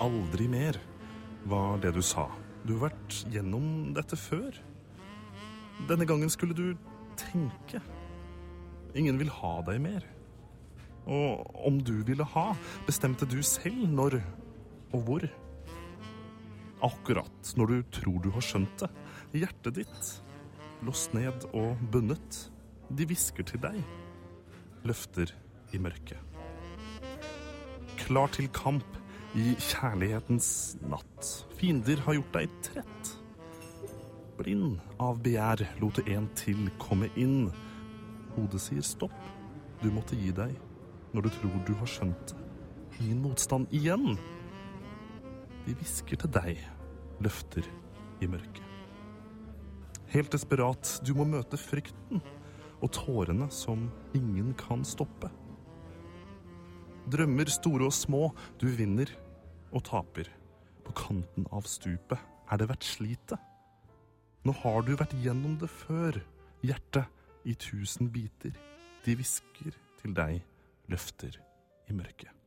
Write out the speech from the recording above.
Aldri mer, var det du sa. Du har vært gjennom dette før. Denne gangen skulle du tenke. Ingen vil ha deg mer. Og om du ville ha, bestemte du selv når og hvor. Akkurat når du tror du har skjønt det. Hjertet ditt, låst ned og bundet. De hvisker til deg. Løfter i mørket. Klar til kamp i kjærlighetens natt. Fiender har gjort deg trett. Blind av begjær lot du en til komme inn. Hodet sier stopp. Du måtte gi deg når du tror du har skjønt det. Ingen motstand igjen. De hvisker til deg, løfter i mørket. Helt desperat, du må møte frykten og tårene som ingen kan stoppe. Drømmer store og små, du vinner og taper. På kanten av stupet er det vært slitet. Nå har du vært gjennom det før, hjertet i tusen biter. De hvisker til deg, løfter i mørket.